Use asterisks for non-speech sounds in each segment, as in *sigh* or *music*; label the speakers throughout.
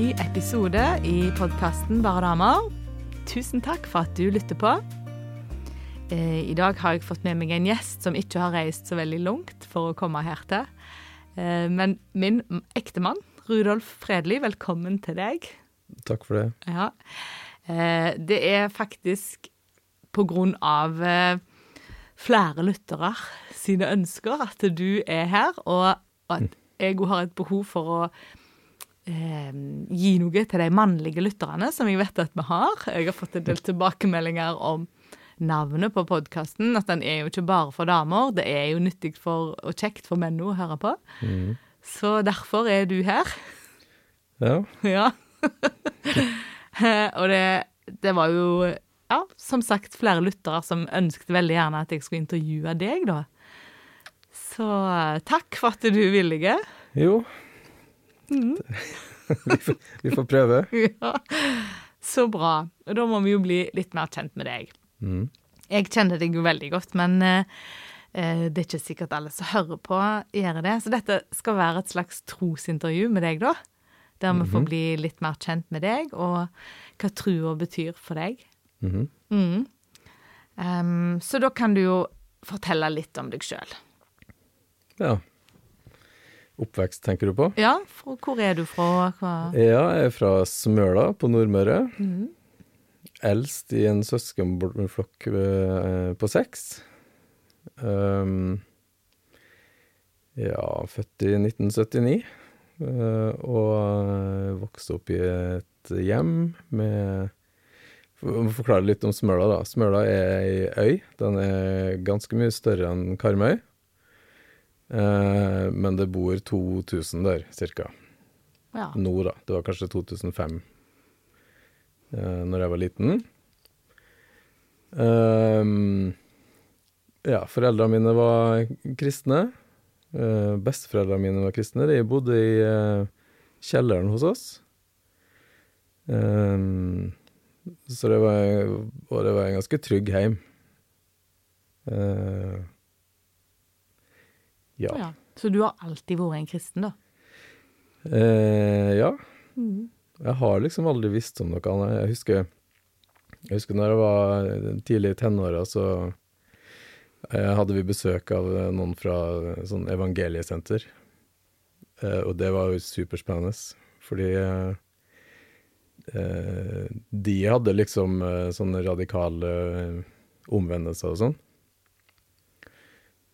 Speaker 1: ny episode i podkasten Bare damer. Tusen takk for at du lytter på. Eh, I dag har jeg fått med meg en gjest som ikke har reist så veldig langt for å komme her til. Eh, Men min ektemann, Rudolf Fredli, velkommen til deg.
Speaker 2: Takk for det.
Speaker 1: Ja. Eh, Det er faktisk på grunn av flere lyttere sine ønsker at du er her, og at jeg òg har et behov for å eh, gi noe til de mannlige lytterne, som jeg vet at vi har. Jeg har fått en del tilbakemeldinger om navnet på podkasten, at den er jo ikke bare for damer, det er jo nyttig for, og kjekt for menn å høre på.
Speaker 2: Mm.
Speaker 1: Så derfor er du her.
Speaker 2: Ja. *laughs*
Speaker 1: Ja. og det, det var jo, ja, som sagt, flere lyttere som ønsket veldig gjerne at jeg skulle intervjue deg, da. Så eh, takk for at du er villige.
Speaker 2: Jo,
Speaker 1: Mm. *laughs*
Speaker 2: vi, får, vi får prøve. *laughs*
Speaker 1: Ja. Så bra. Og da må vi jo bli litt mer kjent med deg.
Speaker 2: Mm.
Speaker 1: Jeg kjenner deg jo veldig godt, men eh, eh, det er ikke sikkert alle som hører på, gjør det. Så dette skal være et slags trosintervju med deg, da. Der vi får
Speaker 2: Mhm.
Speaker 1: bli litt mer kjent med deg, og hva trua betyr for deg.
Speaker 2: Mhm.
Speaker 1: Mm. Um, så da kan du jo fortelle litt om deg sjøl.
Speaker 2: Ja. Oppvekst tenker du på?
Speaker 1: Ja, For, hvor er du fra? Hva?
Speaker 2: Ja, jeg er fra Smøla på Nordmøre.
Speaker 1: Mhm.
Speaker 2: Eldst i en søskenflokk eh, på seks. Um, ja, født i 1979. eh, og eh, vokste opp i et hjem med For å forklare litt om Smøla, da. Smøla er ei øy. Den er ganske mye større enn Karmøy. Eh, men det bor 2000 der, cirka
Speaker 1: Ja.
Speaker 2: nå, da. Det var kanskje 2005, eh, når jeg var liten. Ehm, ja, foreldrene mine var kristne. Uh, Besteforeldrene mine var kristne. De bodde i uh, kjelleren hos oss. Ehm, så det var, og det var en ganske trygg heim. Eh, ja.
Speaker 1: ja. Så du har alltid vært en kristen, da?
Speaker 2: Eh, ja.
Speaker 1: Mm.
Speaker 2: Jeg har liksom aldri visst om noe annet. Jeg husker, jeg husker når jeg var tidlig i tenåra, så eh, hadde vi besøk av noen fra sånn evangeliesenter. Eh, og det var jo superspennende, fordi eh, de hadde liksom sånne radikale omvendelser og sånn.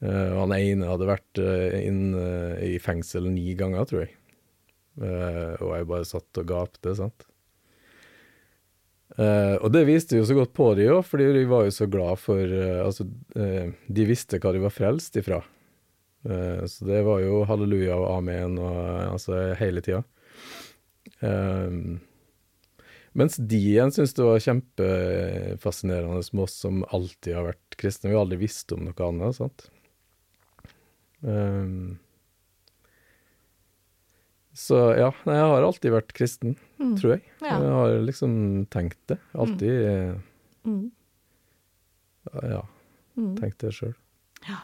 Speaker 2: Og han ene hadde vært uh, inn uh, i fengsel ni ganger, tror jeg. Og jeg bare satt og gapte, sant. Og det viste jo så godt på de òg, fordi de var jo så glad for Altså, de visste hva de var frelst ifra. Så det var jo halleluja og amen og altså hele tida. Mens de igjen syntes det var kjempefascinerende med oss som alltid har vært kristne. Vi har aldri visst om noe annet, sant. Eh, så ja, nei, jeg har alltid vært kristen,
Speaker 1: Mm.
Speaker 2: tror jeg.
Speaker 1: Ja.
Speaker 2: Jeg har liksom tenkt det. Alltid eh,
Speaker 1: Mm.
Speaker 2: ja,
Speaker 1: Mm.
Speaker 2: tenkt det sjøl.
Speaker 1: Ja.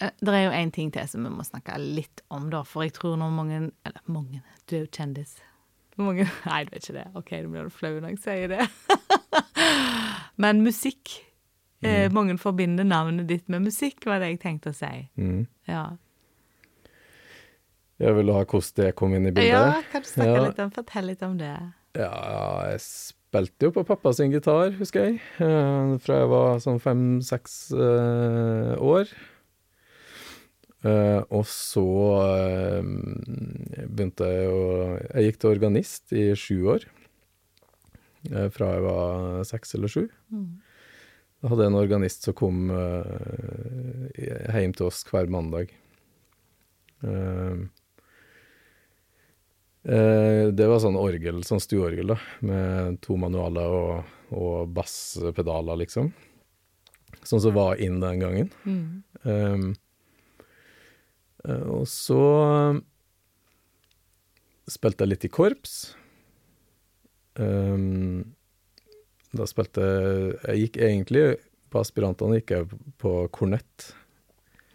Speaker 1: Det er jo én ting til som vi må snakke litt om, da. For jeg tror når mange Eller mange, du er jo kjendis. Mange, *laughs* nei, du er ikke det. OK, nå blir du flau når jeg sier det. *laughs* Men musikk. Eh,
Speaker 2: Mm.
Speaker 1: mange forbinder navnet ditt med musikk, var det jeg tenkte å si.
Speaker 2: Mm.
Speaker 1: Ja,
Speaker 2: Jeg ville ha hvordan det kom inn i bildet.
Speaker 1: ja kan du snakke
Speaker 2: Ja.
Speaker 1: litt om Fortell litt om det.
Speaker 2: Ja, jeg spilte jo på pappa sin gitar, husker jeg. eh, Fra jeg var sånn fem-seks eh, år. Uh, og så uh, begynte jeg å Jeg gikk til organist i sju år. Uh, fra jeg var seks eller sju.
Speaker 1: Mm.
Speaker 2: Da hadde jeg en organist som kom uh, hjem til oss hver mandag. Uh, uh, det var sånn orgel, sånn stueorgel, da, med to manualer og, og basspedaler, liksom. Sånn som var inn den gangen.
Speaker 1: Mm.
Speaker 2: Og så spilte jeg litt i korps. Um, da spilte jeg gikk egentlig på aspirantene gikk jeg på kornett.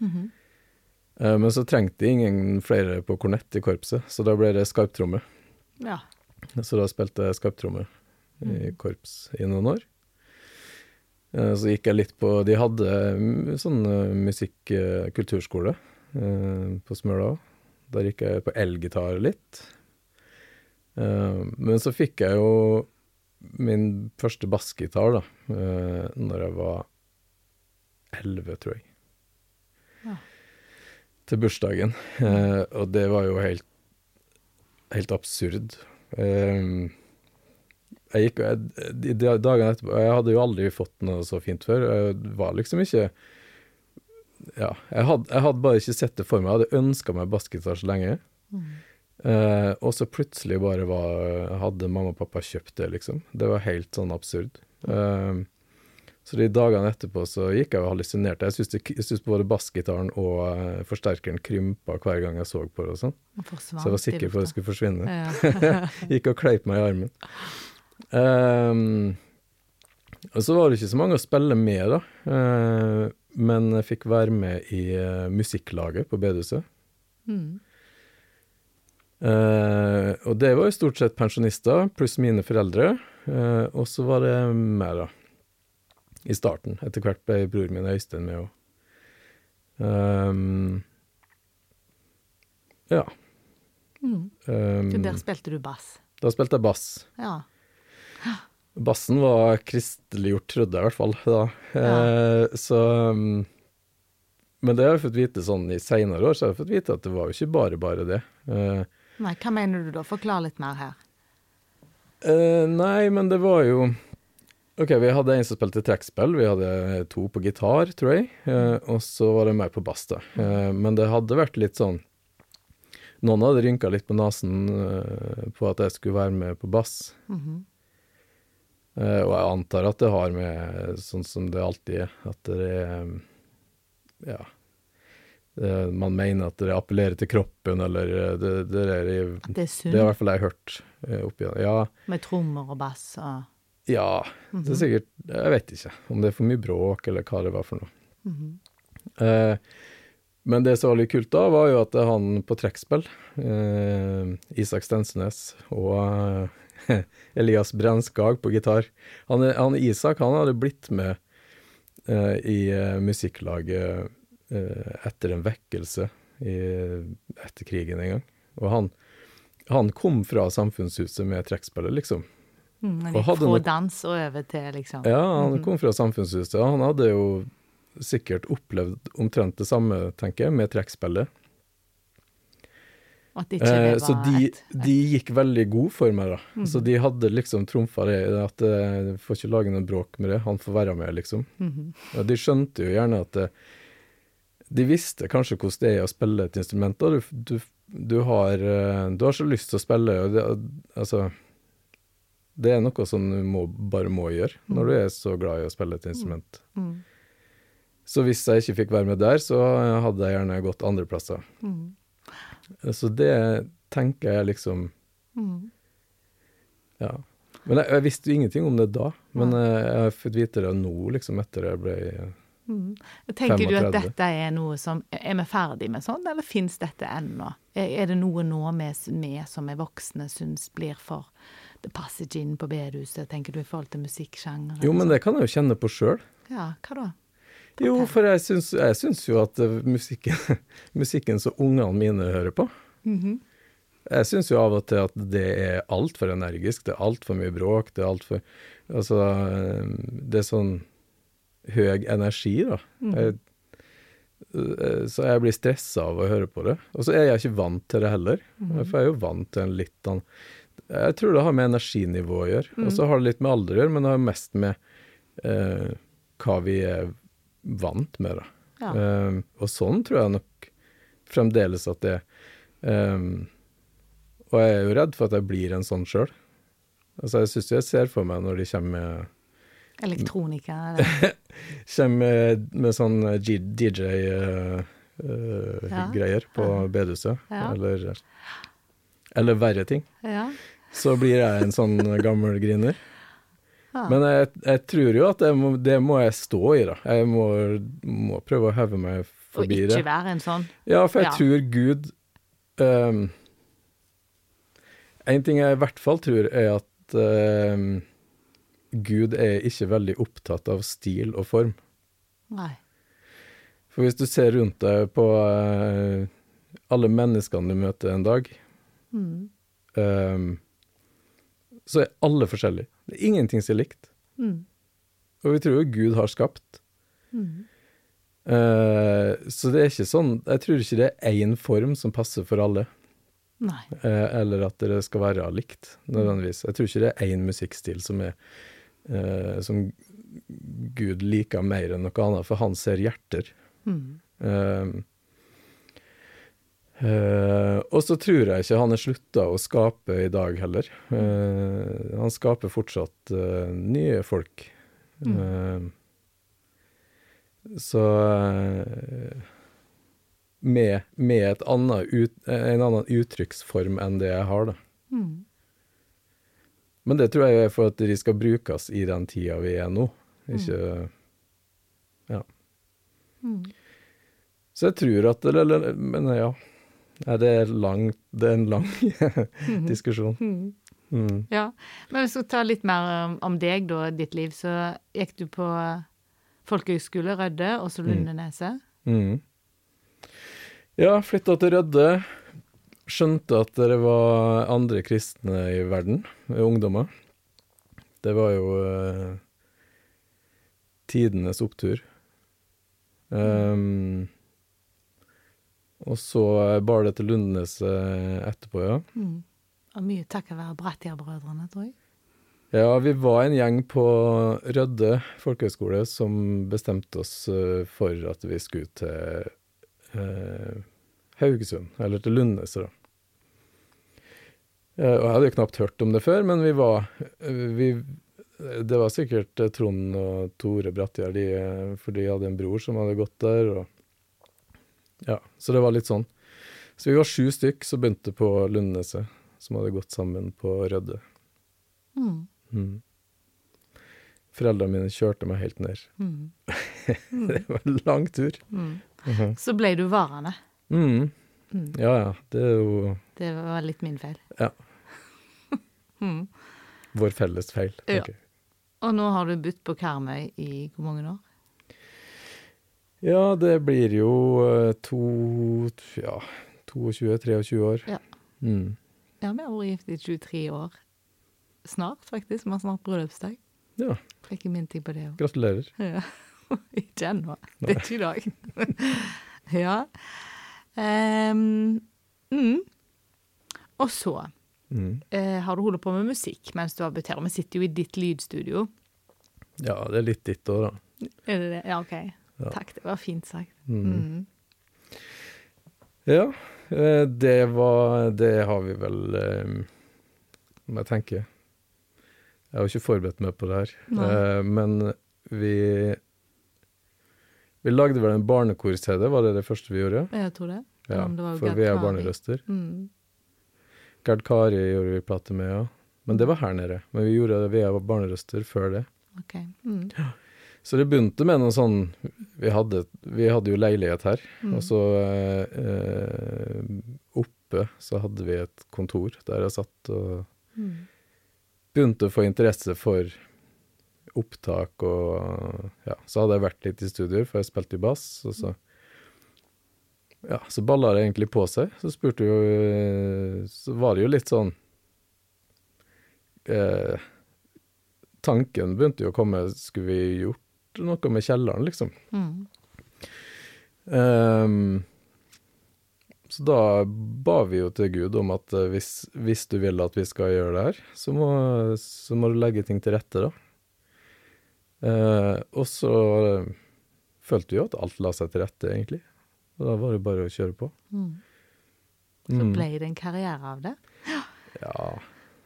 Speaker 1: Mm
Speaker 2: -hmm. men så trengte jeg ingen flere på kornett i korpset, så da ble det skarptromme.
Speaker 1: Ja.
Speaker 2: Så da spilte jeg skarptromme i
Speaker 1: Mm.
Speaker 2: korps i noen år. Eh, Så gikk jeg litt på De hadde mm, sånn eh, musikk-kulturskole på Smøla. Der gikk jeg på elgitar litt. Men så fikk jeg jo min første bassgitar da eh, når jeg var elleve, tror jeg.
Speaker 1: Ja.
Speaker 2: Til bursdagen. Eh, Og det var jo helt helt absurd. Eh, jeg gikk jeg, de de dagene etterpå Jeg hadde jo aldri fått noe så fint før. Jeg var liksom ikke Ja, jeg hadde, jeg hadde bare ikke sett det for meg. Jeg hadde ønska meg bassgitar så lenge. Eh, og så plutselig bare var, hadde mamma og pappa kjøpt det, liksom. Det var helt sånn absurd. Uh, så de dagene etterpå så gikk jeg og hallusinerte. Jeg syns både bassgitaren og uh, forsterkeren krympa hver gang jeg så på det og sånn. Så jeg var sikker på at det skulle forsvinne.
Speaker 1: Ja. *laughs*
Speaker 2: Gikk og kleip meg i armen. Ehm, og så var det ikke så mange å spille med, da. Men jeg fikk være med i musikklaget på bedehuset.
Speaker 1: Mm.
Speaker 2: Eh, og det var jo stort sett pensjonister, pluss mine foreldre. Eh, og så var det meg, da. I starten. Etter hvert ble bror min Øystein med òg. ja.
Speaker 1: Mm.
Speaker 2: Um,
Speaker 1: Så der spilte du bass.
Speaker 2: da spilte jeg bass.
Speaker 1: Ja.
Speaker 2: Bassen var kristeliggjort, trodde jeg i hvert fall da. Eh, så um, Men det har jeg fått vite sånn i seinere år, så har jeg fått vite at det var jo ikke bare bare det. Eh,
Speaker 1: Nei, hva mener du da? Forklar litt mer her.
Speaker 2: Uh, nei, men det var jo Ok, vi hadde en som spilte trekkspill, vi hadde to på gitar, tror jeg, Uh, og så var det meg på bass, da. Uh, men det hadde vært litt sånn Noen hadde rynka litt på nesen på at jeg skulle være med på bass.
Speaker 1: Mhm.
Speaker 2: Eh, og jeg antar at det har med sånn som det alltid er, at det er Ja. Det, man mener at det appellerer til kroppen, eller eh, det, det er
Speaker 1: At det er
Speaker 2: Det har i hvert fall jeg hørt eh, opp igjen. Ja,
Speaker 1: med trommer og bass og
Speaker 2: ja. Det er sikkert Jeg vet ikke om det er for mye bråk, eller hva det var for noe.
Speaker 1: Mhm.
Speaker 2: Eh, men det som var litt kult da, var jo at han på trekkspill, eh, Isak Stensnes og eh, *laughs* Elias Brenskag på gitar han, han Isak han hadde blitt med eh, i eh, musikklaget eh, etter en vekkelse i, etter krigen en gang. Og han, han kom fra Samfunnshuset med trekkspillet, liksom.
Speaker 1: mm,
Speaker 2: Og hadde
Speaker 1: Fra dans og over til liksom
Speaker 2: Ja, han kom fra Samfunnshuset. Han hadde jo sikkert opplevd omtrent det samme, tenker jeg, med trekkspillet. Eh, så de,
Speaker 1: et
Speaker 2: de gikk veldig god for meg, da.
Speaker 1: Mm.
Speaker 2: Så de hadde liksom trumfa det, at jeg får ikke lage noe bråk med det, han får være med, liksom.
Speaker 1: Mm.
Speaker 2: Ja, de skjønte jo gjerne at det, De visste kanskje hvordan det er å spille et instrument. Du, du, du, har, eh, du har så lyst til å spille, og det, altså Det er noe som du må, bare må gjøre når du er så glad i å spille et instrument.
Speaker 1: Mm.
Speaker 2: Så hvis jeg ikke fikk være med der, så hadde jeg gjerne gått andre plasser.
Speaker 1: Mm.
Speaker 2: Så det tenker jeg liksom
Speaker 1: Mm.
Speaker 2: Ja. Men jeg, jeg visste jo ingenting om det da. Men eh, jeg har fått vite det nå, liksom, etter jeg ble
Speaker 1: Mm. Tenker du at dette er noe som Er vi ferdig med sånn, eller fins dette ennå? Er, det noe nå vi, som er voksne syns blir for Det passer ikke inn på bedehuset, tenker du, i forhold til musikksjanger?
Speaker 2: Jo, men det kan jeg jo kjenne på sjøl.
Speaker 1: Ja, hva da?
Speaker 2: Jo, for jeg syns, jeg syns jo at eh, musikken, *laughs* musikken som ungene mine hører på
Speaker 1: Mhm.
Speaker 2: Jeg syns jo av og til at det er altfor energisk, det er altfor mye bråk, det er altfor Altså, eh, det er sånn høy energi, da. Jeg, eh, så jeg blir stressa av å høre på det. Og så er jeg ikke vant til det heller. For jeg er jo vant til en litt annen Jeg tror det har med energinivå å gjøre. Og så har det litt med alder å gjøre, men det har mest med eh, hva vi er vant med, da.
Speaker 1: Ja.
Speaker 2: Eh, og sånn tror jeg nok fremdeles at det er. Eh, og jeg er jo redd for at jeg blir en sånn sjøl. Altså, jeg syns jeg ser for meg når de kommer med
Speaker 1: Elektronika? Eller? *laughs*
Speaker 2: Kommer med, med sånn DJ-greier
Speaker 1: Ja.
Speaker 2: på bedehuset,
Speaker 1: Ja.
Speaker 2: eller, eller verre ting,
Speaker 1: Ja.
Speaker 2: så blir jeg en sånn gammel griner. Men jeg, jeg tror jo at det må, det må jeg stå i, da. Jeg må, må prøve å heve meg forbi det.
Speaker 1: Og ikke være en sånn.
Speaker 2: Ja, for jeg
Speaker 1: Ja.
Speaker 2: tror Gud um, En ting jeg i hvert fall tror, er at ehm, Gud er ikke veldig opptatt av stil og form.
Speaker 1: Nei.
Speaker 2: For hvis du ser rundt deg på uh, alle menneskene du møter en dag,
Speaker 1: Mm.
Speaker 2: ehm, så er alle forskjellige. Det er ingenting som er likt.
Speaker 1: Mm.
Speaker 2: Og vi tror jo Gud har skapt.
Speaker 1: Mm.
Speaker 2: Uh, så det er ikke sånn Jeg tror ikke det er én form som passer for alle. Eh, eller at det skal være likt, nødvendigvis. Jeg tror ikke det er én musikkstil som er eh, Som Gud liker mer enn noe annet, for han ser hjerter.
Speaker 1: Mm.
Speaker 2: Eh, eh, og så tror jeg ikke han er slutta å skape i dag heller. Eh, han skaper fortsatt eh, nye folk. Eh, så med, med et annet ut, en annen uttrykksform enn det jeg har, da.
Speaker 1: Mm.
Speaker 2: Men det tror jeg er for at de skal brukes i den tida vi er nå. Ikke Ja.
Speaker 1: Mm.
Speaker 2: Så jeg tror at eller, Men ja. Det er lang, Det er en lang *laughs* *laughs* diskusjon.
Speaker 1: Mm.
Speaker 2: Mm.
Speaker 1: Ja. Men hvis vi skal ta litt mer om deg, da, ditt liv, så gikk du på folkehøgskole Rødde, og så Lundeneset.
Speaker 2: Mm. Ja, flytta til Rødde. Skjønte at det var andre kristne i verden, ungdommer. Det var jo uh, tidenes opptur. Um, og så bar det til Lundeneset etterpå, ja.
Speaker 1: Mm. Og mye takket være Brattjærbrødrene, tror jeg.
Speaker 2: Ja, vi var en gjeng på Rødde folkehøgskole som bestemte oss eh, for at vi skulle til eh, Haugesund, eller til Lundnes, da. Eh, og jeg hadde jo knapt hørt om det før, men vi var vi, Det var sikkert eh, Trond og Tore Brattgjerd, de, eh, for de hadde en bror som hadde gått der, og Ja, så det var litt sånn. Så vi var sju stykk som begynte på Lundeneset, som hadde gått sammen på Rødde.
Speaker 1: Mm.
Speaker 2: Mm. Foreldrene mine kjørte meg helt ned.
Speaker 1: Mm. *laughs*
Speaker 2: Det var en lang tur.
Speaker 1: Mm.
Speaker 2: Mhm.
Speaker 1: Så ble du varende.
Speaker 2: Mm.
Speaker 1: Mm.
Speaker 2: Ja ja, det er jo
Speaker 1: Det var litt min feil.
Speaker 2: Ja.
Speaker 1: Mm.
Speaker 2: vår felles feil.
Speaker 1: Ja.
Speaker 2: Okay.
Speaker 1: Og nå har du bodd på Karmøy i hvor mange år?
Speaker 2: Ja, det blir jo eh, to Ja, 22-23 år.
Speaker 1: Ja.
Speaker 2: Mm.
Speaker 1: Ja, vi har vært gift i 23 år. Snart, faktisk. Vi har snart bryllupsdag.
Speaker 2: Ja,
Speaker 1: Trekker min tid på det òg.
Speaker 2: gratulerer.
Speaker 1: Ja. *laughs* ikke ennå. Det er ikke i dag. *laughs* ja. Um, mm. Og så
Speaker 2: Mm.
Speaker 1: eh, har du holdt på med musikk mens du har butert. Vi sitter jo i ditt lydstudio.
Speaker 2: Ja, det er litt ditt òg, da.
Speaker 1: Er det det? Ja, OK.
Speaker 2: Ja.
Speaker 1: Takk, det var fint sagt.
Speaker 2: Mm.
Speaker 1: Mm.
Speaker 2: Ja, eh, det var Det har vi vel eh, Må jeg tenke. Jeg har jo ikke forberedt meg på det her. Eh, men vi Vi lagde vel en barnekor-CD, var det det første vi gjorde?
Speaker 1: Jeg tror det.
Speaker 2: Ja,
Speaker 1: det
Speaker 2: for vi er barnerøster.
Speaker 1: Mm.
Speaker 2: Gerd Kari gjorde vi plate med, ja. Men det var her nede. Men vi gjorde det via barnerøster før det.
Speaker 1: OK. Mm.
Speaker 2: Så det begynte med noe sånn Vi hadde, vi hadde jo leilighet her,
Speaker 1: Mm.
Speaker 2: og så eh, oppe så hadde vi et kontor der jeg satt og
Speaker 1: Mm.
Speaker 2: begynte å få interesse for opptak og Ja, så hadde jeg vært litt i studier, for jeg spilte i bass, og så Ja, så balla det egentlig på seg. Så spurte jo eh, Så var det jo litt sånn eh, Tanken begynte jo å komme Skulle vi gjort noe med kjelleren, liksom?
Speaker 1: Mm.
Speaker 2: Um, så da ba vi jo til Gud om at eh, hvis, hvis du vil at vi skal gjøre det her, så må, så må du legge ting til rette, da. Eh, og så eh, følte vi jo at alt la seg til rette, egentlig. Og da var det bare å kjøre på.
Speaker 1: Mm. Så
Speaker 2: Mm.
Speaker 1: ble det en karriere av det.
Speaker 2: Ja,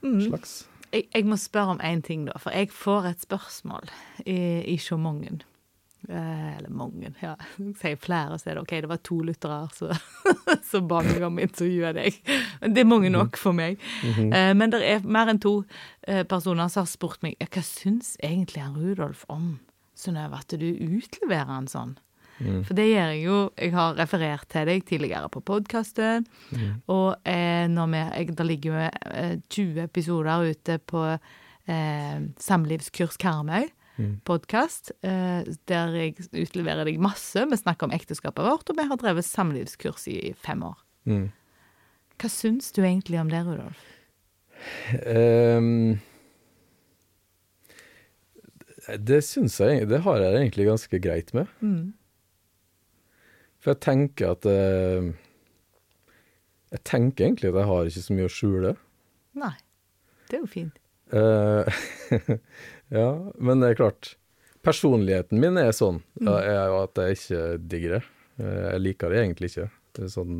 Speaker 1: Mm.
Speaker 2: slags.
Speaker 1: Jeg, jeg må spørre om én ting, da. For jeg får et spørsmål i, i så mange. Eh, eller mange, ja. Sier flere, så er det OK, det var to lyttere som som *laughs* ba meg om å intervjue deg. Men det er mange nok for meg.
Speaker 2: Mhm.
Speaker 1: Eh, men det er mer enn to eh, personer som har spurt meg hva syns egentlig han Rudolf om Synnøve, at du utleverer han sånn?
Speaker 2: Mm.
Speaker 1: For det gjør jeg jo. Jeg har referert til deg tidligere på podkasten.
Speaker 2: Mm.
Speaker 1: Og eh, når vi, jeg, det ligger jo eh, 20 episoder ute på eh, Samlivskurs Karmøy
Speaker 2: Mm.
Speaker 1: podkast, eh, der jeg utleverer deg masse. Vi snakker om ekteskapet vårt, og vi har drevet samlivskurs i fem år.
Speaker 2: Mm.
Speaker 1: Hva syns du egentlig om det, Rudolf?
Speaker 2: Um det syns jeg Det har jeg egentlig ganske greit med.
Speaker 1: Mm.
Speaker 2: For jeg tenker at eh, Jeg tenker egentlig at jeg har ikke så mye å skjule.
Speaker 1: Nei. Det er jo fint.
Speaker 2: Eh, *laughs* ja, men det er klart Personligheten min er sånn
Speaker 1: Mm.
Speaker 2: er at jeg ikke digger det. Eh, Jeg liker det egentlig ikke. Det er sånn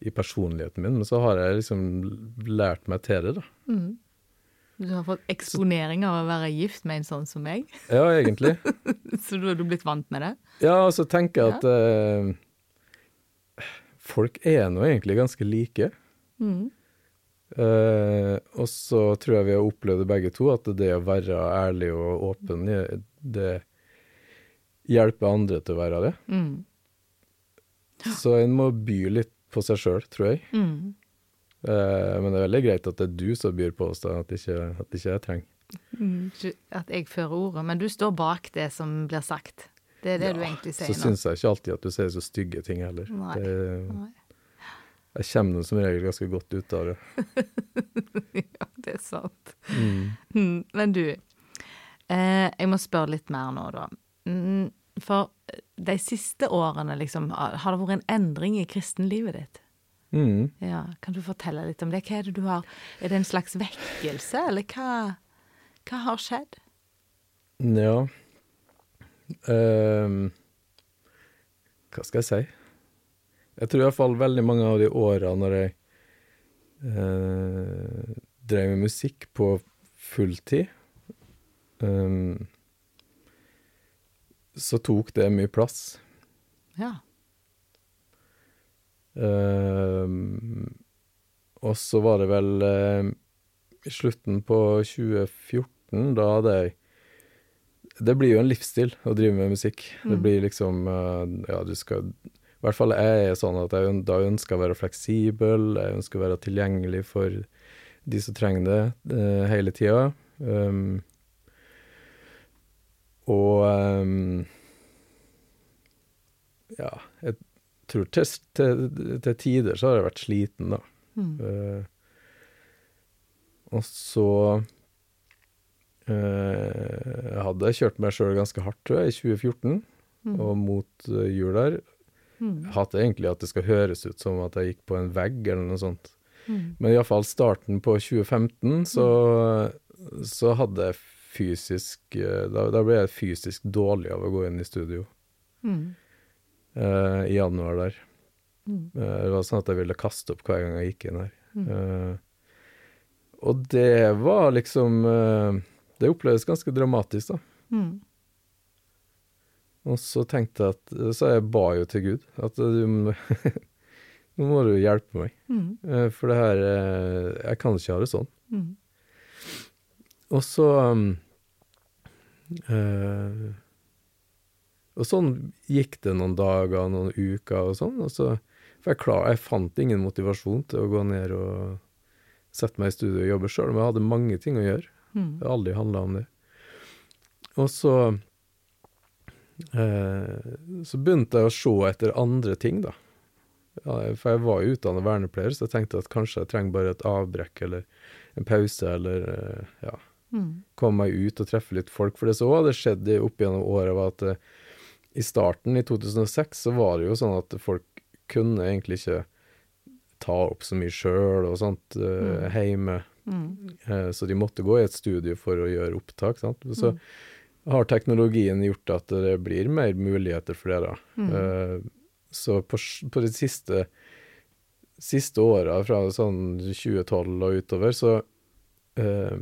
Speaker 2: i personligheten min, men så har jeg liksom lært meg til det, da.
Speaker 1: Mm. Du har fått eksponering av å være gift med en sånn som meg,
Speaker 2: Ja, egentlig. *laughs*
Speaker 1: så du har blitt vant med det?
Speaker 2: Ja, og så tenker jeg at eh, folk er nå egentlig ganske like.
Speaker 1: Mm.
Speaker 2: Uh, og så tror jeg vi har opplevd det begge to, at det å være ærlig og åpen, det hjelper andre til å være det.
Speaker 1: Mm.
Speaker 2: Så en må by litt på seg sjøl, tror jeg.
Speaker 1: Mm.
Speaker 2: Eh, men det er veldig greit at det er du som byr på oss, da, at ikke, at ikke jeg trenger.
Speaker 1: Mm. At jeg fører ordet. Men du står bak det som blir sagt. Det er det du egentlig sier nå.
Speaker 2: syns jeg ikke alltid at du sier så stygge ting heller.
Speaker 1: Nei.
Speaker 2: Det,
Speaker 1: Nei.
Speaker 2: jeg kommer som regel ganske godt ut av det. *laughs*
Speaker 1: Ja, det er sant.
Speaker 2: Mm.
Speaker 1: Mm, Men du, eh, jeg må spørre litt mer nå, da. Mm, for de siste årene, liksom, har det vært en endring i kristenlivet ditt?
Speaker 2: Mm.
Speaker 1: Ja, Kan du fortelle litt om det? Hva er det du har Er det en slags vekkelse, eller hva, hva har skjedd?
Speaker 2: Ja um, Hva skal jeg si? Jeg tror iallfall veldig mange av de åra når jeg uh, drev med musikk på fulltid, um, så tok det mye plass.
Speaker 1: Ja.
Speaker 2: Ehm, og så var det vel eh, i slutten på 2014, da hadde jeg Det blir jo en livsstil å drive med musikk. Det
Speaker 1: Mm.
Speaker 2: blir liksom eh, Ja, du skal I hvert fall jeg er sånn at jeg da ønsker å være fleksibel, jeg ønsker å være tilgjengelig for de som trenger det, eh, hele tida. Um, og um, ja, jeg tror til, til, til tider så har jeg vært sliten, da.
Speaker 1: Mm.
Speaker 2: Og så eh, jeg hadde kjørt meg sjøl ganske hardt, tror jeg, i 2014,
Speaker 1: Mm.
Speaker 2: og mot eh, jul der.
Speaker 1: Mm.
Speaker 2: Jeg egentlig at det skal høres ut som at jeg gikk på en vegg, eller noe sånt.
Speaker 1: Mm.
Speaker 2: Men iallfall starten på 2015, så, så hadde jeg fysisk da, da ble jeg fysisk dårlig av å gå inn i studio
Speaker 1: Mm.
Speaker 2: Eh, i januar der.
Speaker 1: Mm.
Speaker 2: Uh, Det var sånn at jeg ville kaste opp hver gang jeg gikk inn her.
Speaker 1: Mm.
Speaker 2: Eh, og det var liksom Det opplevdes ganske dramatisk, da.
Speaker 1: Mm.
Speaker 2: Og så tenkte jeg at Så jeg ba jo til Gud at du *laughs* Nå må du hjelpe meg.
Speaker 1: Mm.
Speaker 2: For det her Jeg kan ikke ha det sånn.
Speaker 1: Mm.
Speaker 2: Og så um, eh, Og sånn gikk det noen dager, noen uker og sånn. Og så, for jeg, klar, jeg fant ingen motivasjon til å gå ned og sette meg i studio og jobbe sjøl, men jeg hadde mange ting å gjøre.
Speaker 1: Mm.
Speaker 2: Det har aldri handla om det. Og så eh, Så begynte jeg å se etter andre ting, da. Ja, for jeg var jo utdannet vernepleier, så jeg tenkte at kanskje jeg trenger bare et avbrekk eller en pause, eller eh, ja,
Speaker 1: Mm.
Speaker 2: komme meg ut og treffe litt folk. For det som hadde skjedd opp gjennom året, var at eh, i starten, i 2006, så var det jo sånn at folk kunne egentlig ikke ta opp så mye sjøl og sånt
Speaker 1: Mm.
Speaker 2: hjemme.
Speaker 1: Mm.
Speaker 2: Uh, Så de måtte gå i et studio for å gjøre opptak. Sant? Så
Speaker 1: Mm.
Speaker 2: har teknologien gjort at det blir mer muligheter for det. da. Eh, Så på, på de siste, siste åra, fra sånn 2012 og utover, så eh,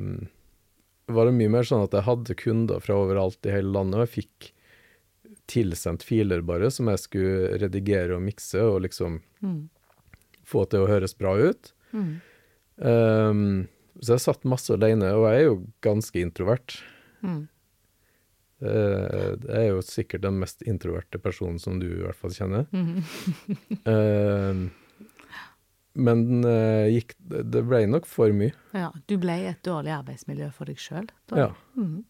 Speaker 2: var det mye mer sånn at jeg hadde kunder fra overalt i hele landet, og jeg fikk tilsendt filer bare som jeg skulle redigere og mikse og liksom
Speaker 1: Mm.
Speaker 2: få til å høres bra ut.
Speaker 1: Mm.
Speaker 2: Um, så jeg satt masse alene, og jeg er jo ganske introvert.
Speaker 1: Mm.
Speaker 2: Eh, Det er jo sikkert den mest introverte personen som du i hvert fall kjenner. *laughs* Eh, Men uh, gikk, det ble nok for mye.
Speaker 1: Ja, du ble et dårlig arbeidsmiljø for deg sjøl.
Speaker 2: Ja. Mm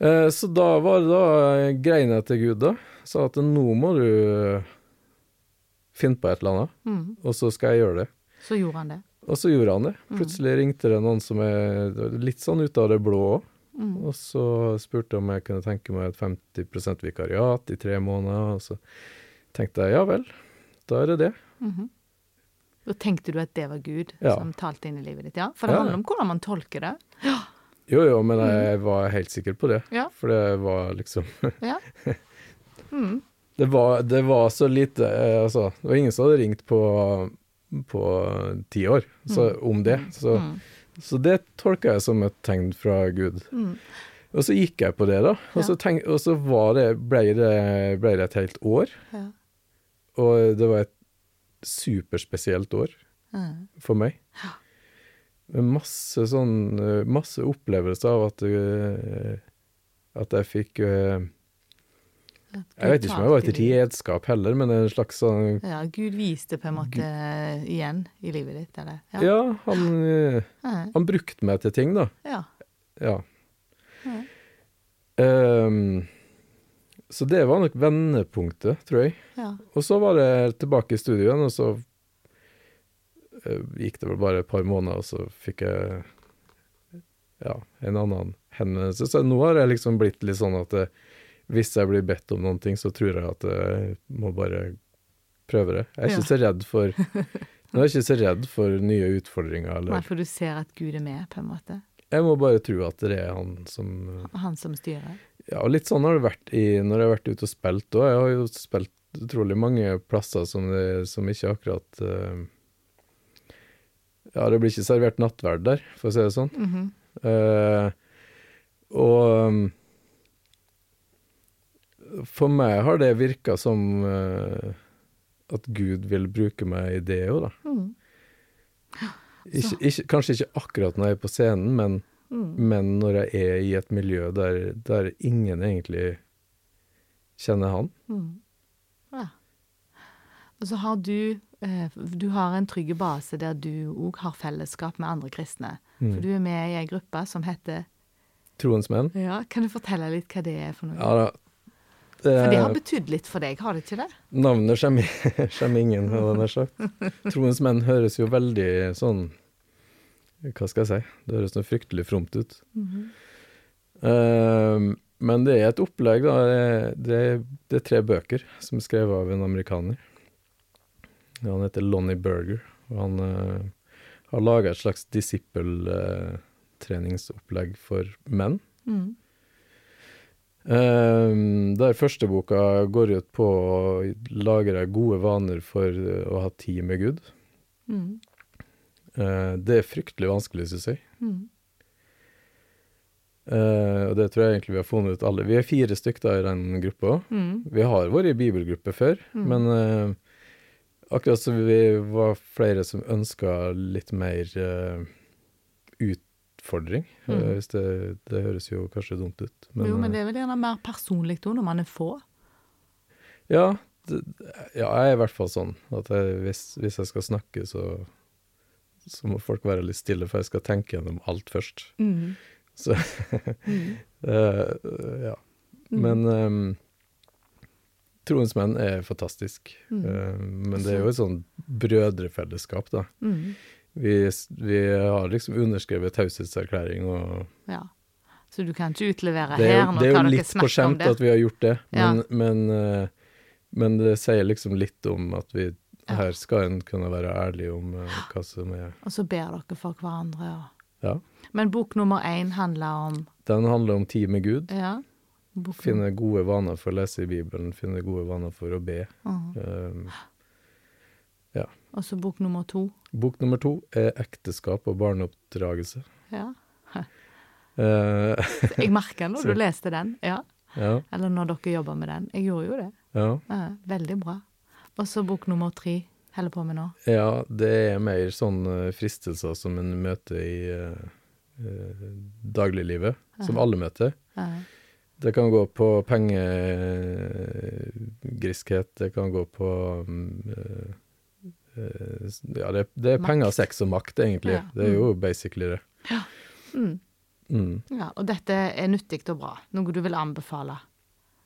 Speaker 2: Så da var det da grein jeg til Gud, da. Sa at nå må du finne på et eller annet,
Speaker 1: mm.
Speaker 2: og så skal jeg gjøre det.
Speaker 1: Så gjorde han det.
Speaker 2: Og så gjorde han det.
Speaker 1: Mm.
Speaker 2: Plutselig ringte det noen som er litt sånn ute av det blå òg.
Speaker 1: Mm.
Speaker 2: Og så spurte jeg om jeg kunne tenke meg et 50% vikariat i tre måneder. Og så tenkte jeg ja vel, da er det det.
Speaker 1: Mhm. Da tenkte du at det var Gud
Speaker 2: Ja.
Speaker 1: som talte inn i livet ditt, ja? For det
Speaker 2: Ja.
Speaker 1: handler om hvordan man tolker det.
Speaker 2: Jo jo, men jeg var helt sikker på det.
Speaker 1: Ja.
Speaker 2: For det var liksom *laughs*
Speaker 1: Ja. mm.
Speaker 2: Det var, det var så lite eh, Altså, det var ingen som hadde ringt på på ti år så, om det. Så,
Speaker 1: mm.
Speaker 2: så det tolka jeg som et tegn fra Gud.
Speaker 1: Mm.
Speaker 2: Og så gikk jeg på det, da. Og så, tenk, og så var det, ble, det, ble det et helt år.
Speaker 1: Ja.
Speaker 2: Og det var et superspesielt år
Speaker 1: Mhm.
Speaker 2: for meg. Med masse sånn eh, Masse opplevelser av at uh, At jeg fikk
Speaker 1: uh,
Speaker 2: Jeg vet ikke om jeg var et redskap heller, men en slags sånn
Speaker 1: Ja, Gud viste på en måte igjen i livet ditt, eller?
Speaker 2: Ja, han, eh,
Speaker 1: Mhm.
Speaker 2: han brukte meg til ting, da.
Speaker 1: ja.
Speaker 2: Ja.
Speaker 1: Ja.
Speaker 2: Ehm, så det var nok vendepunktet, tror jeg.
Speaker 1: ja.
Speaker 2: Og så var det tilbake i studio igjen, og så gikk det vel bare et par måneder, og så fikk jeg ja, en annen henvendelse. Så nå har jeg liksom blitt litt sånn at eh, hvis jeg blir bedt om noen ting, så tror jeg at jeg må bare prøve det. Jeg er ikke
Speaker 1: Ja.
Speaker 2: så redd for Nå er jeg ikke så redd for nye utfordringer,
Speaker 1: Nei, for du ser at Gud er med, på en måte.
Speaker 2: Jeg må bare tro at det er han som
Speaker 1: Han som styrer.
Speaker 2: Ja, og litt sånn har det vært i, når jeg har vært ute og spilt òg. Jeg har jo spilt utrolig mange plasser som, det, som ikke akkurat eh, Ja, det blir ikke servert nattverd der, for å si det sånn.
Speaker 1: Mm
Speaker 2: -hmm. uh, og um, for meg har det virka som uh, at Gud vil bruke meg i det òg, da.
Speaker 1: Mm. *gasps*
Speaker 2: Ikke, ikke, kanskje ikke akkurat når jeg er på scenen, men,
Speaker 1: mm.
Speaker 2: men når jeg er i et miljø der, der ingen egentlig kjenner han.
Speaker 1: Mhm. Ja. Og så har du Du har en trygg base der du òg har fellesskap med andre kristne.
Speaker 2: Mm.
Speaker 1: For du er med i ei gruppe som heter
Speaker 2: Troens menn.
Speaker 1: Ja, Kan du fortelle litt hva det er for noe?
Speaker 2: Ja da.
Speaker 1: For det har
Speaker 2: Det,
Speaker 1: betydd litt for deg, har det ikke det?
Speaker 2: navnet kommer *laughs* ingen, hadde jeg sagt. *laughs* Troens menn høres jo veldig sånn Hva skal jeg si? Det høres noe fryktelig fromt ut.
Speaker 1: Mm
Speaker 2: -hmm. uh, men det er et opplegg, da. Det, det, det er tre bøker som er skrevet av en amerikaner. Han heter Lonnie Berger, og han uh, har laga et slags disippeltreningsopplegg for menn.
Speaker 1: Mm.
Speaker 2: Eh, der første boka går ut på å lage deg gode vaner for eh, å ha tid med Gud.
Speaker 1: Mm.
Speaker 2: Uh, det er fryktelig vanskelig, syns jeg. Eh, og det tror jeg egentlig vi har funnet ut alle. Vi er fire stykker i den gruppa.
Speaker 1: Mm.
Speaker 2: Vi har vært i bibelgruppe før,
Speaker 1: Mm.
Speaker 2: men eh, akkurat som vi var flere som ønska litt mer uh, utfordring. eh,
Speaker 1: Mm.
Speaker 2: hvis det, det høres jo kanskje dumt ut. Men,
Speaker 1: jo, men
Speaker 2: eh,
Speaker 1: det er vel gjerne mer personlig da, når man er få.
Speaker 2: ja, det, ja, jeg er i hvert fall sånn at jeg, hvis, hvis jeg skal snakke, så, så må folk være litt stille, for jeg skal tenke gjennom alt først.
Speaker 1: Mm.
Speaker 2: Så *laughs*
Speaker 1: mm.
Speaker 2: uh, ja.
Speaker 1: Mm.
Speaker 2: Men um, Troens menn er fantastisk.
Speaker 1: Mm.
Speaker 2: Eh, men det er jo et sånn brødrefellesskap, da.
Speaker 1: Mm.
Speaker 2: Vi, vi har liksom underskrevet taushetserklæring, og
Speaker 1: Ja. Så du kan ikke utlevere
Speaker 2: det er
Speaker 1: her
Speaker 2: snakker
Speaker 1: nå
Speaker 2: det er
Speaker 1: hva
Speaker 2: jo
Speaker 1: dere
Speaker 2: litt på
Speaker 1: snakker om
Speaker 2: skjemt
Speaker 1: det.
Speaker 2: at vi har gjort det,
Speaker 1: Ja.
Speaker 2: men, men, eh, men det sier liksom litt om at vi her skal en kunne være ærlig om eh, hva som er
Speaker 1: Og så ber dere for hverandre. Og...
Speaker 2: Ja.
Speaker 1: Men bok nummer én handler om
Speaker 2: Den handler om tid med Gud.
Speaker 1: Ja. Bok
Speaker 2: Finne gode vaner for å lese i Bibelen, finne gode vaner for å be. Um,
Speaker 1: ja. Altså bok nummer to.
Speaker 2: Bok nummer to er ekteskap og barneoppdragelse.
Speaker 1: Ja.
Speaker 2: Uh, *laughs*
Speaker 1: Jeg merker når du leste den. Ja.
Speaker 2: ja,
Speaker 1: Eller når dere jobber med den. Jeg gjorde jo det.
Speaker 2: ja.
Speaker 1: Uh, veldig bra. Og så bok nummer tre holder på med nå.
Speaker 2: ja, det er mer sånn eh, fristelser som en møter i eh, dagliglivet, som alle møter.
Speaker 1: Ja.
Speaker 2: Det kan gå på pengegriskhet, det kan gå på mm, eh, eh, Ja, det, det er
Speaker 1: Makt.
Speaker 2: penger, sex og makt, egentlig.
Speaker 1: Ja,
Speaker 2: Det er jo basically det.
Speaker 1: Mm.
Speaker 2: Mm.
Speaker 1: Ja, og dette er nyttig og bra. Noe du vil anbefale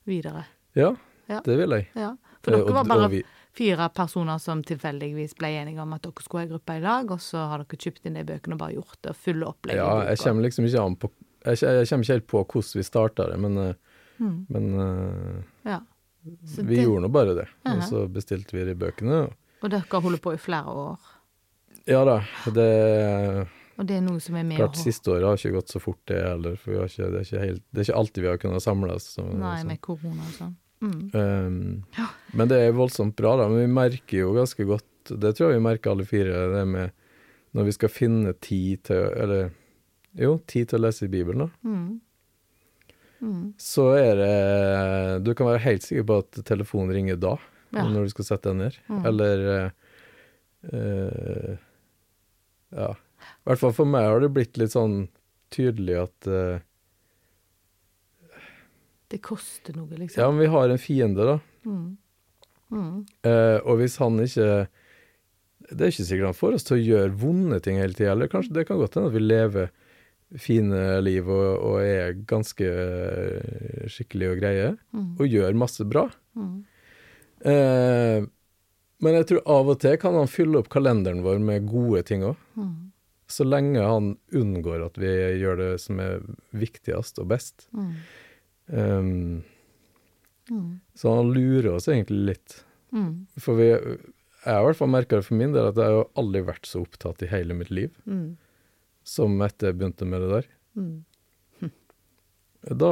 Speaker 1: videre.
Speaker 2: Ja,
Speaker 1: Ja.
Speaker 2: det vil jeg.
Speaker 1: Ja. For
Speaker 2: Eh,
Speaker 1: dere var bare fire personer som tilfeldigvis ble enige om at dere skulle ha en gruppe i lag, og så har dere kjøpt inn de bøkene og bare gjort det, og fylle opplegget.
Speaker 2: Ja, jeg kommer liksom ikke an på Jeg, jeg kommer ikke helt på hvordan vi starta det, men, eh,
Speaker 1: Mm.
Speaker 2: men eh,
Speaker 1: Ja.
Speaker 2: Vi
Speaker 1: det-
Speaker 2: gjorde nå bare det. Og så bestilte vi de bøkene. og-
Speaker 1: dere holder på i flere år.
Speaker 2: Ja da, det
Speaker 1: Og det er noe som er med
Speaker 2: Klart, siste året har ikke gått så fort, det heller. For ikke, det, er ikke helt, det er ikke alltid vi har kunnet samles. Så,
Speaker 1: Nei,
Speaker 2: sånn.
Speaker 1: med korona og sånn. Mm.
Speaker 2: Um,
Speaker 1: Ja.
Speaker 2: Men det er voldsomt bra, da. Men vi merker jo ganske godt, det tror jeg vi merker alle fire, det med når vi skal finne tid til Eller jo, tid til å lese i Bibelen, da.
Speaker 1: Mm. Mm.
Speaker 2: Så er det Du kan være helt sikker på at telefonen ringer da,
Speaker 1: Ja.
Speaker 2: når du skal sette deg ned.
Speaker 1: Mm.
Speaker 2: Eller eh, Ja. I hvert fall for meg har det blitt litt sånn tydelig at uh,
Speaker 1: Det koster noe, liksom?
Speaker 2: Ja, men vi har en fiende, da.
Speaker 1: Mm. Mm.
Speaker 2: Eh, og hvis han ikke Det er ikke sikkert han får oss til å gjøre vonde ting hele tida, eller kanskje det kan godt hende at vi lever fine liv og, og er ganske skikkelig og greie,
Speaker 1: Mm.
Speaker 2: og gjør masse bra.
Speaker 1: Mm.
Speaker 2: Eh, men jeg tror av og til kan han fylle opp kalenderen vår med gode ting òg.
Speaker 1: Mm.
Speaker 2: Så lenge han unngår at vi gjør det som er viktigst og best. Um, så han lurer oss egentlig litt.
Speaker 1: Mm.
Speaker 2: For vi, jeg har i hvert fall merka det for min del, at jeg har aldri vært så opptatt i hele mitt liv
Speaker 1: Mm.
Speaker 2: Som etter jeg begynte med det der.
Speaker 1: Mm. *laughs*
Speaker 2: Da,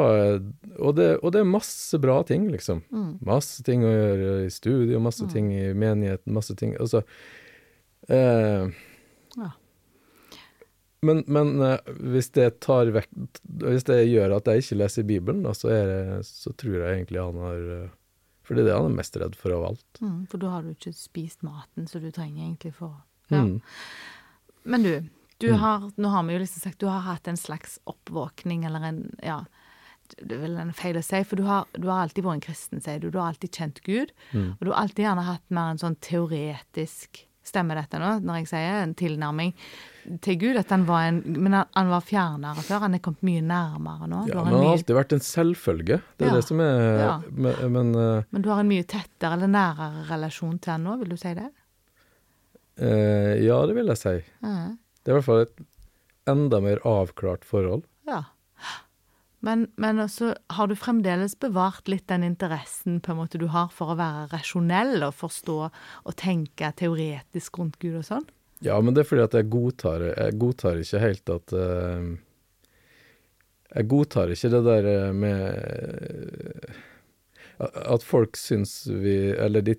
Speaker 2: og, det, og det er masse bra ting, liksom.
Speaker 1: Mm.
Speaker 2: Masse ting å gjøre i studiet, masse
Speaker 1: Mm.
Speaker 2: ting i menigheten, masse ting Altså eh,
Speaker 1: Ja.
Speaker 2: Men, men eh, hvis det tar vekk Hvis det gjør at jeg ikke leser Bibelen, da, så, det, så tror jeg egentlig han har eh, For det er det han er mest redd for av alt.
Speaker 1: Mm. For da har du ikke spist maten som du trenger egentlig for ja.
Speaker 2: Mm.
Speaker 1: Men du, du
Speaker 2: Mm.
Speaker 1: har, nå har vi jo liksom sagt du har hatt en slags oppvåkning, eller en Ja, det er vel en feil å si, for du har, du har alltid vært en kristen, sier du. Du har alltid kjent Gud.
Speaker 2: Mm.
Speaker 1: Og du har alltid gjerne hatt mer en sånn teoretisk Stemmer dette nå, når jeg sier en tilnærming til Gud? At han var en Men han, han var fjernere før. Han er kommet mye nærmere nå. Du
Speaker 2: Ja, men han har alltid vært en selvfølge. Det er
Speaker 1: Ja.
Speaker 2: det som er
Speaker 1: Ja.
Speaker 2: Men, men eh,
Speaker 1: men du har en mye tettere eller nærere relasjon til han nå, vil du si det?
Speaker 2: Uh, Ja, det vil jeg si.
Speaker 1: Ja.
Speaker 2: Det er i hvert fall et enda mer avklart forhold.
Speaker 1: Ja. Men, men også har du fremdeles bevart litt den interessen på en måte du har for å være rasjonell og forstå og tenke teoretisk rundt Gud og sånn?
Speaker 2: Ja, men det er fordi at jeg godtar Jeg godtar ikke helt at uh, Jeg godtar ikke det der eh, med uh, At folk syns vi Eller de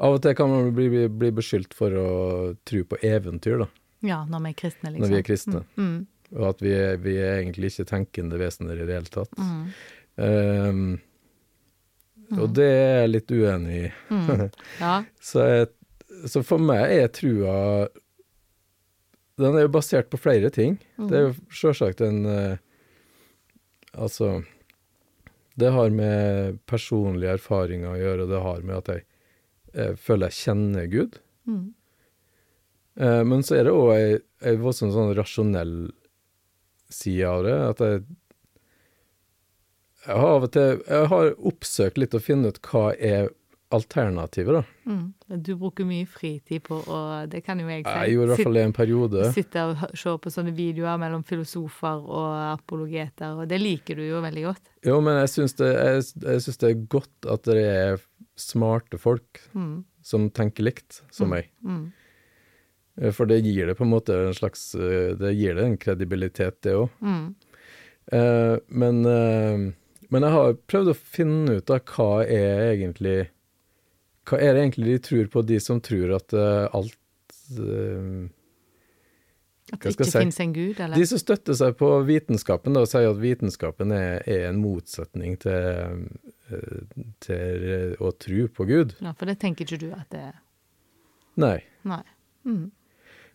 Speaker 2: Av og til kan man bli, bli, bli beskyldt for å tro på eventyr, da.
Speaker 1: Ja, når vi er kristne, liksom.
Speaker 2: Når vi er kristne.
Speaker 1: Mm,
Speaker 2: Og at vi er, vi er egentlig ikke tenkende vesener i det hele tatt.
Speaker 1: mm,
Speaker 2: Ehm, Og det er jeg litt uenig i.
Speaker 1: mm. *laughs* Ja.
Speaker 2: Så, jeg, så for meg er trua Den er jo basert på flere ting.
Speaker 1: Mm.
Speaker 2: Det er jo sjølsagt en eh, Altså Det har med personlige erfaringer å gjøre, og det har med at jeg, jeg føler jeg kjenner Gud.
Speaker 1: Mm.
Speaker 2: Eh, men så er det òg ei, ei voldsomt sånn rasjonell side av det. At jeg Jeg har av og til Jeg har oppsøkt litt å finne ut hva er alternativet, da.
Speaker 1: Mm. Du bruker mye fritid på å Det kan jo jeg si.
Speaker 2: Jeg gjorde i hvert fall det en periode.
Speaker 1: Sitte og se på sånne videoer mellom filosofer og apologeter, og det liker du jo veldig godt.
Speaker 2: Jo, men jeg syns det, jeg, jeg syns det er godt at det er smarte folk
Speaker 1: Mm.
Speaker 2: som tenker likt som meg.
Speaker 1: Mm.
Speaker 2: Eh, For det gir det på en måte en slags eh, Det gir det en kredibilitet, det òg.
Speaker 1: Mm.
Speaker 2: Eh, men, eh, men jeg har prøvd å finne ut av hva er egentlig Hva er det egentlig de tror på, de som tror at uh, alt uh,
Speaker 1: At det ikke
Speaker 2: si?
Speaker 1: finnes en gud, eller?
Speaker 2: De som støtter seg på vitenskapen da, og sier at vitenskapen er, er en motsetning til, til å tro på Gud.
Speaker 1: Ja, for det tenker ikke du at det er
Speaker 2: Nei.
Speaker 1: Nei. Mm.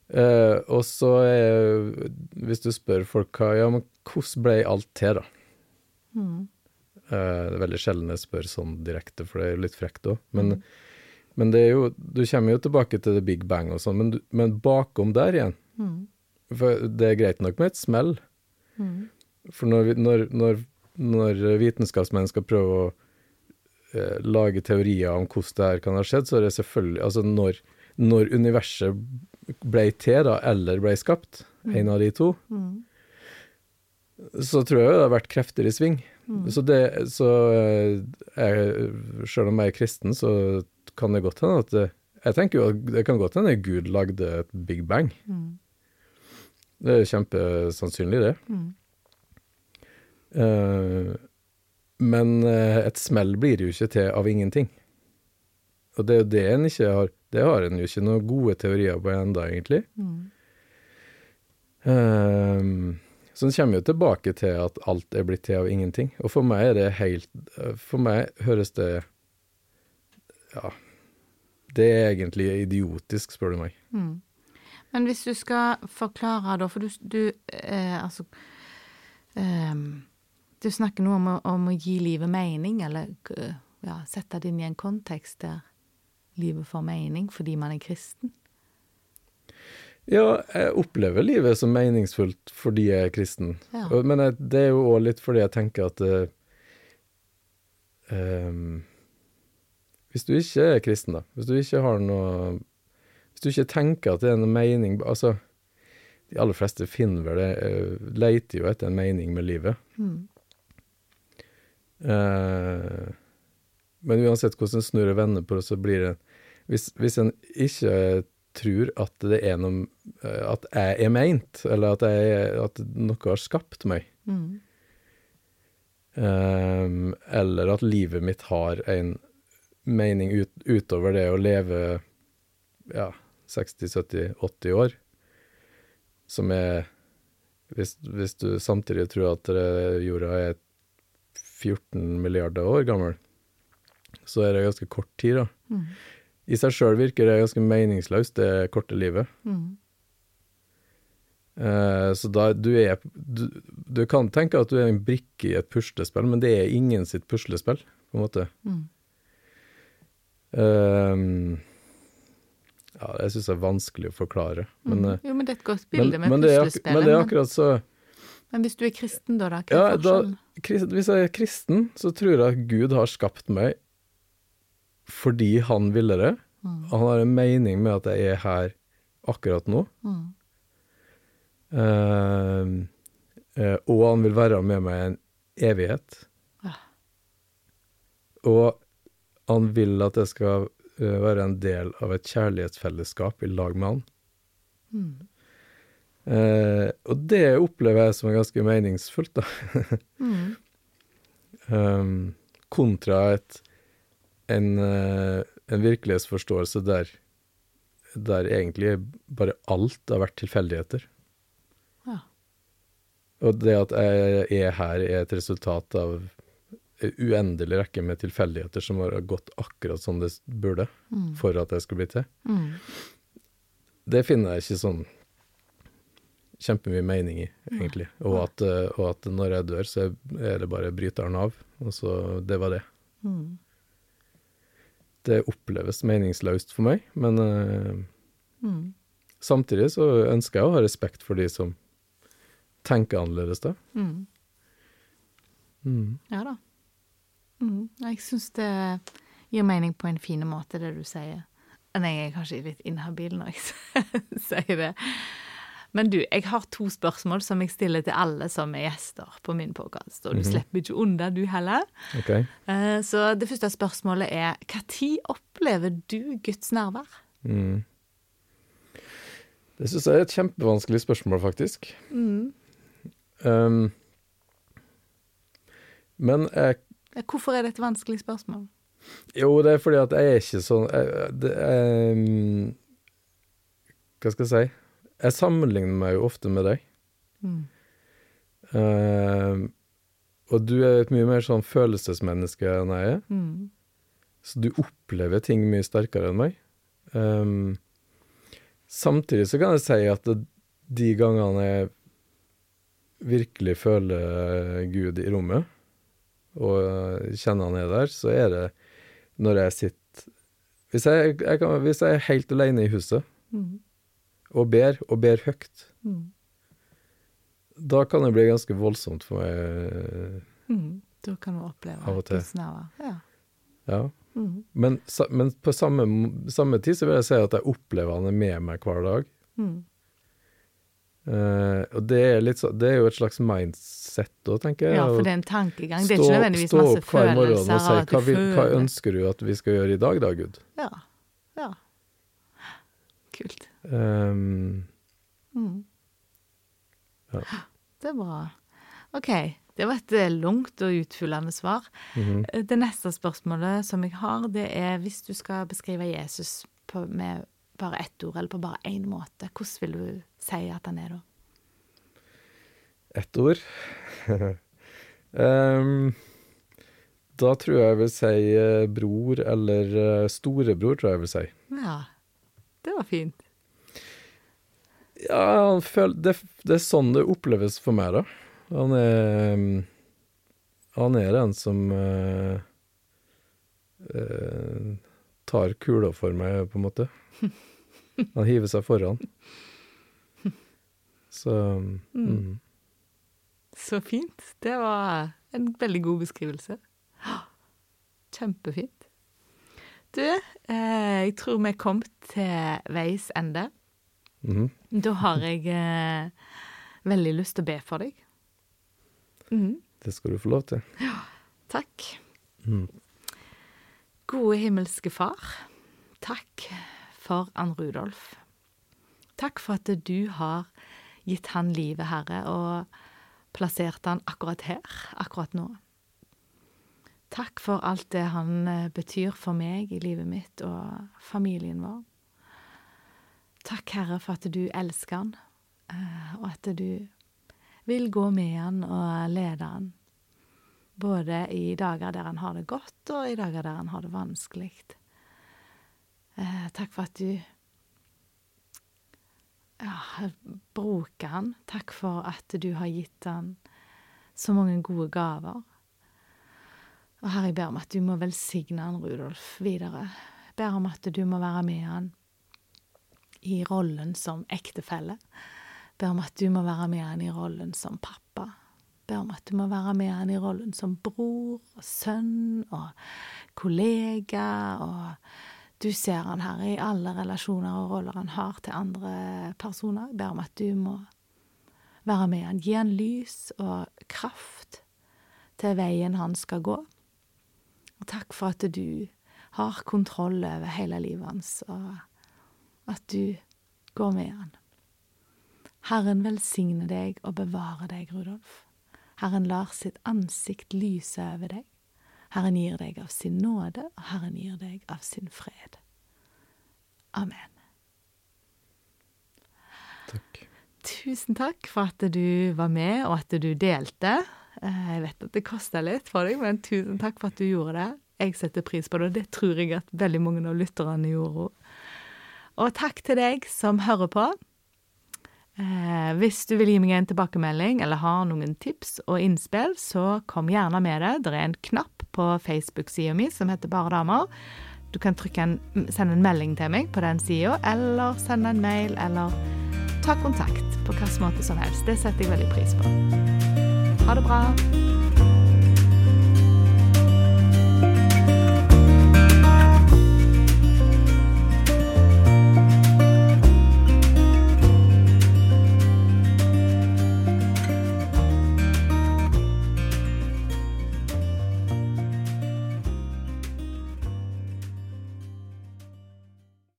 Speaker 2: Uh, og så er Hvis du spør folk hva Ja, men hvordan ble alt til, da?
Speaker 1: Mm.
Speaker 2: Uh, det er veldig sjelden jeg spør sånn direkte, for det er litt frekt òg. Men, men det er jo Du kommer jo tilbake til the big bang og sånn, men, men bakom der igjen
Speaker 1: Mm.
Speaker 2: For det er greit nok med et smell,
Speaker 1: Mm.
Speaker 2: for når, vi- når, når, når vitenskapsmenn skal prøve å eh, lage teorier om hvordan det her kan ha skjedd, så er det selvfølgelig Altså når, når universet ble til, da, eller ble skapt, en av de to,
Speaker 1: Mm.
Speaker 2: så tror jeg det har vært krefter i sving.
Speaker 1: Mm.
Speaker 2: Så det Så eh, jeg, selv om jeg er kristen, så kan det godt hende at det, Jeg tenker jo at det kan godt hende Gud lagde et big bang.
Speaker 1: Mm.
Speaker 2: Det er kjempesannsynlig, det.
Speaker 1: Mm.
Speaker 2: Eh, men eh, et smell blir jo ikke til av ingenting. Og det er jo det en ikke har Det har en jo ikke noen gode teorier på ennå, egentlig.
Speaker 1: Mm.
Speaker 2: Um, så en kommer jo tilbake til at alt er blitt til av ingenting. Og for meg er det helt eh, For meg høres det Ja. Det er egentlig idiotisk, spør du meg.
Speaker 1: Mm. Men hvis du skal forklare, da, for du, du eh, Altså ehm, Du snakker nå om om å gi livet mening, eller eh, ja, sette det inn i en kontekst der livet får mening fordi man er kristen.
Speaker 2: Ja, jeg opplever livet som meningsfullt fordi jeg er kristen.
Speaker 1: Ja.
Speaker 2: Men jeg, det er jo òg litt fordi jeg tenker at uh, um, Hvis du ikke er kristen, da, hvis du ikke har noe Hvis du ikke tenker at det er noe mening Altså, de aller fleste finner vel det uh, Leiter jo etter en mening med livet.
Speaker 1: Mm.
Speaker 2: Eh, men uansett hvordan en snur og vender på det, så blir det Hvis, hvis en ikke tror at det er noe eh, At jeg er meint, eller at, jeg, at noe har skapt meg,
Speaker 1: Mm.
Speaker 2: eh, eller at livet mitt har en mening ut, utover det å leve ja, 60-70-80 år, som er hvis, hvis du samtidig tror at jorda er 14 milliarder år gammel, så er det ganske kort tid, da.
Speaker 1: Mm.
Speaker 2: I seg sjøl virker det ganske meningsløst, det korte livet.
Speaker 1: Mm.
Speaker 2: Eh, så da du er du, du kan tenke at du er en brikke i et puslespill, men det er ingen sitt puslespill, på en måte.
Speaker 1: Mm.
Speaker 2: Ehm, ja, det syns jeg er vanskelig å forklare. Men,
Speaker 1: Mm.
Speaker 2: eh,
Speaker 1: Jo, men det er et godt
Speaker 2: men,
Speaker 1: bilde med
Speaker 2: men, det er,
Speaker 1: puslespillet.
Speaker 2: men det er akkurat så
Speaker 1: men hvis du er kristen, da? da hva
Speaker 2: Ja,
Speaker 1: er
Speaker 2: da, Hvis jeg er kristen, så tror jeg at Gud har skapt meg fordi han ville det.
Speaker 1: Mm.
Speaker 2: Han har en mening med at jeg er her akkurat nå.
Speaker 1: Mm.
Speaker 2: Uh, og han vil være med meg en evighet.
Speaker 1: Ja.
Speaker 2: Og han vil at jeg skal eh, være en del av et kjærlighetsfellesskap i lag med han.
Speaker 1: Mm.
Speaker 2: Eh, og det opplever jeg som er ganske meningsfullt, da. *laughs*
Speaker 1: Mm.
Speaker 2: um, kontra et, en, eh, en virkelighetsforståelse der, der egentlig bare alt har vært tilfeldigheter.
Speaker 1: Ja.
Speaker 2: Og det at jeg er her, er et resultat av en uendelig rekke med tilfeldigheter som har gått akkurat som det burde
Speaker 1: Mm.
Speaker 2: for at jeg skulle bli til.
Speaker 1: Mm.
Speaker 2: Det finner jeg ikke sånn kjempemye mening i, egentlig. Og at, eh, og at når jeg dør, så er det bare bryteren av, og så det var det.
Speaker 1: Mm.
Speaker 2: Det oppleves meningsløst for meg, men uh,
Speaker 1: Mm.
Speaker 2: samtidig så ønsker jeg å ha respekt for de som tenker annerledes, da.
Speaker 1: Mm.
Speaker 2: Mm.
Speaker 1: Ja da. Mm. Jeg syns det gir mening på en fin måte, det du sier. Nei, jeg er kanskje litt inhabil når jeg *laughs* sier det. Men du, jeg har to spørsmål som jeg stiller til alle som er gjester på min podkast. Og du
Speaker 2: Mhm.
Speaker 1: slipper ikke unna, du heller.
Speaker 2: Ok.
Speaker 1: Eh, Så det første spørsmålet er når opplever du Guds nærvær?
Speaker 2: Mm. Det syns jeg er et kjempevanskelig spørsmål, faktisk.
Speaker 1: Mm.
Speaker 2: Um, men jeg
Speaker 1: Hvorfor er det et vanskelig spørsmål?
Speaker 2: Jo, det er fordi at jeg er ikke sånn jeg, det, jeg, Hva skal jeg si? Jeg sammenligner meg jo ofte med deg.
Speaker 1: Mm.
Speaker 2: Uh, og du er et mye mer sånn følelsesmenneske enn jeg er.
Speaker 1: Mm.
Speaker 2: Så du opplever ting mye sterkere enn meg. Um, samtidig så kan jeg si at det, de gangene jeg virkelig føler Gud i rommet, og kjenner han er der, så er det når jeg sitter Hvis jeg, jeg, kan, hvis jeg er helt alene i huset
Speaker 1: Mm.
Speaker 2: Og ber, og ber høyt,
Speaker 1: Mm.
Speaker 2: da kan det bli ganske voldsomt for meg.
Speaker 1: Mm. Da kan du oppleve
Speaker 2: Av og til.
Speaker 1: Ja.
Speaker 2: Ja.
Speaker 1: Mm.
Speaker 2: Men, men på samme, samme tid så vil jeg si at jeg opplever han er med meg hver dag.
Speaker 1: Mm.
Speaker 2: Eh, og det er, så, det er jo et slags mindset da, tenker jeg.
Speaker 1: ja, for det er en tankegang. Det er
Speaker 2: stå-
Speaker 1: ikke nødvendigvis
Speaker 2: stå opp hver morgen og si hva, vi, hva ønsker du at vi skal gjøre i dag, da, Gud?
Speaker 1: Ja. ja. Kult.
Speaker 2: Um,
Speaker 1: Mm.
Speaker 2: Ja. *gasps*
Speaker 1: Det er bra. OK. Det var et eh, langt og utfyllende svar.
Speaker 2: Mm
Speaker 1: -hmm. Det neste spørsmålet som jeg har, det er hvis du skal beskrive Jesus på, med bare ett ord, eller på bare én måte, hvordan vil du si at han er da?
Speaker 2: Ett ord. um, *laughs* da tror jeg jeg vil si eh, bror, eller storebror, tror jeg jeg vil si.
Speaker 1: Ja, det var fint.
Speaker 2: Ja, han føl, det, det er sånn det oppleves for meg, da. Han er mm, Han er den som eh, eh, tar kula for meg, på en måte. *laughs* Han hiver seg foran. Så mm.
Speaker 1: Så fint. Det var en veldig god beskrivelse. Kjempefint. Du, eh, jeg tror vi kom til veis ende.
Speaker 2: mhm.
Speaker 1: Da har jeg eh, veldig lyst til å be for deg. Mm.
Speaker 2: Det skal du få lov til. Ja.
Speaker 1: Takk.
Speaker 2: Mm.
Speaker 1: Gode himmelske Far, takk for Ann Rudolf. Takk for at du har gitt han livet, Herre, og plassert han akkurat her, akkurat nå. Takk for alt det han eh, betyr for meg i livet mitt og familien vår. Takk, Herre, for at du elsker han, eh, og at du vil gå med han og lede han. Både i dager der han har det godt, og i dager der han har det vanskelig. Eh, takk for at du ja, bruker han. Takk for at du har gitt han så mange gode gaver. Og Herre, jeg ber om at du må velsigne han Rudolf videre. Jeg ber om at du må være med han i rollen som ektefelle. Be om at du må være med han i rollen som pappa. Be om at du må være med han i rollen som bror og sønn og kollega. Og du ser han her i alle relasjoner og roller han har til andre personer. Be om at du må være med han. Gi han lys og kraft til veien han skal gå. Og takk for at du har kontroll over hele livet hans, og at du går med han. Herren velsigne deg og bevare deg, Rudolf. Herren lar sitt ansikt lyse over deg. Herren gir deg av sin nåde, og Herren gir deg av sin fred. Amen.
Speaker 2: Takk.
Speaker 1: Tusen takk for at du var med, og at du delte. Eh, Jeg vet at det kosta litt for deg, men tusen takk for at du gjorde det. Jeg setter pris på det, og det tror jeg at veldig mange av lytterne gjorde òg. Og takk til deg som hører på. Eh, hvis du vil gi meg en tilbakemelding eller har noen tips og innspill, så kom gjerne med det. Det er en knapp på Facebook-sida mi som heter Bare damer. Du kan en, sende en melding til meg på den sida, eller sende en mail, eller ta kontakt på hvilken måte som helst. Det setter jeg veldig pris på. Ha det bra.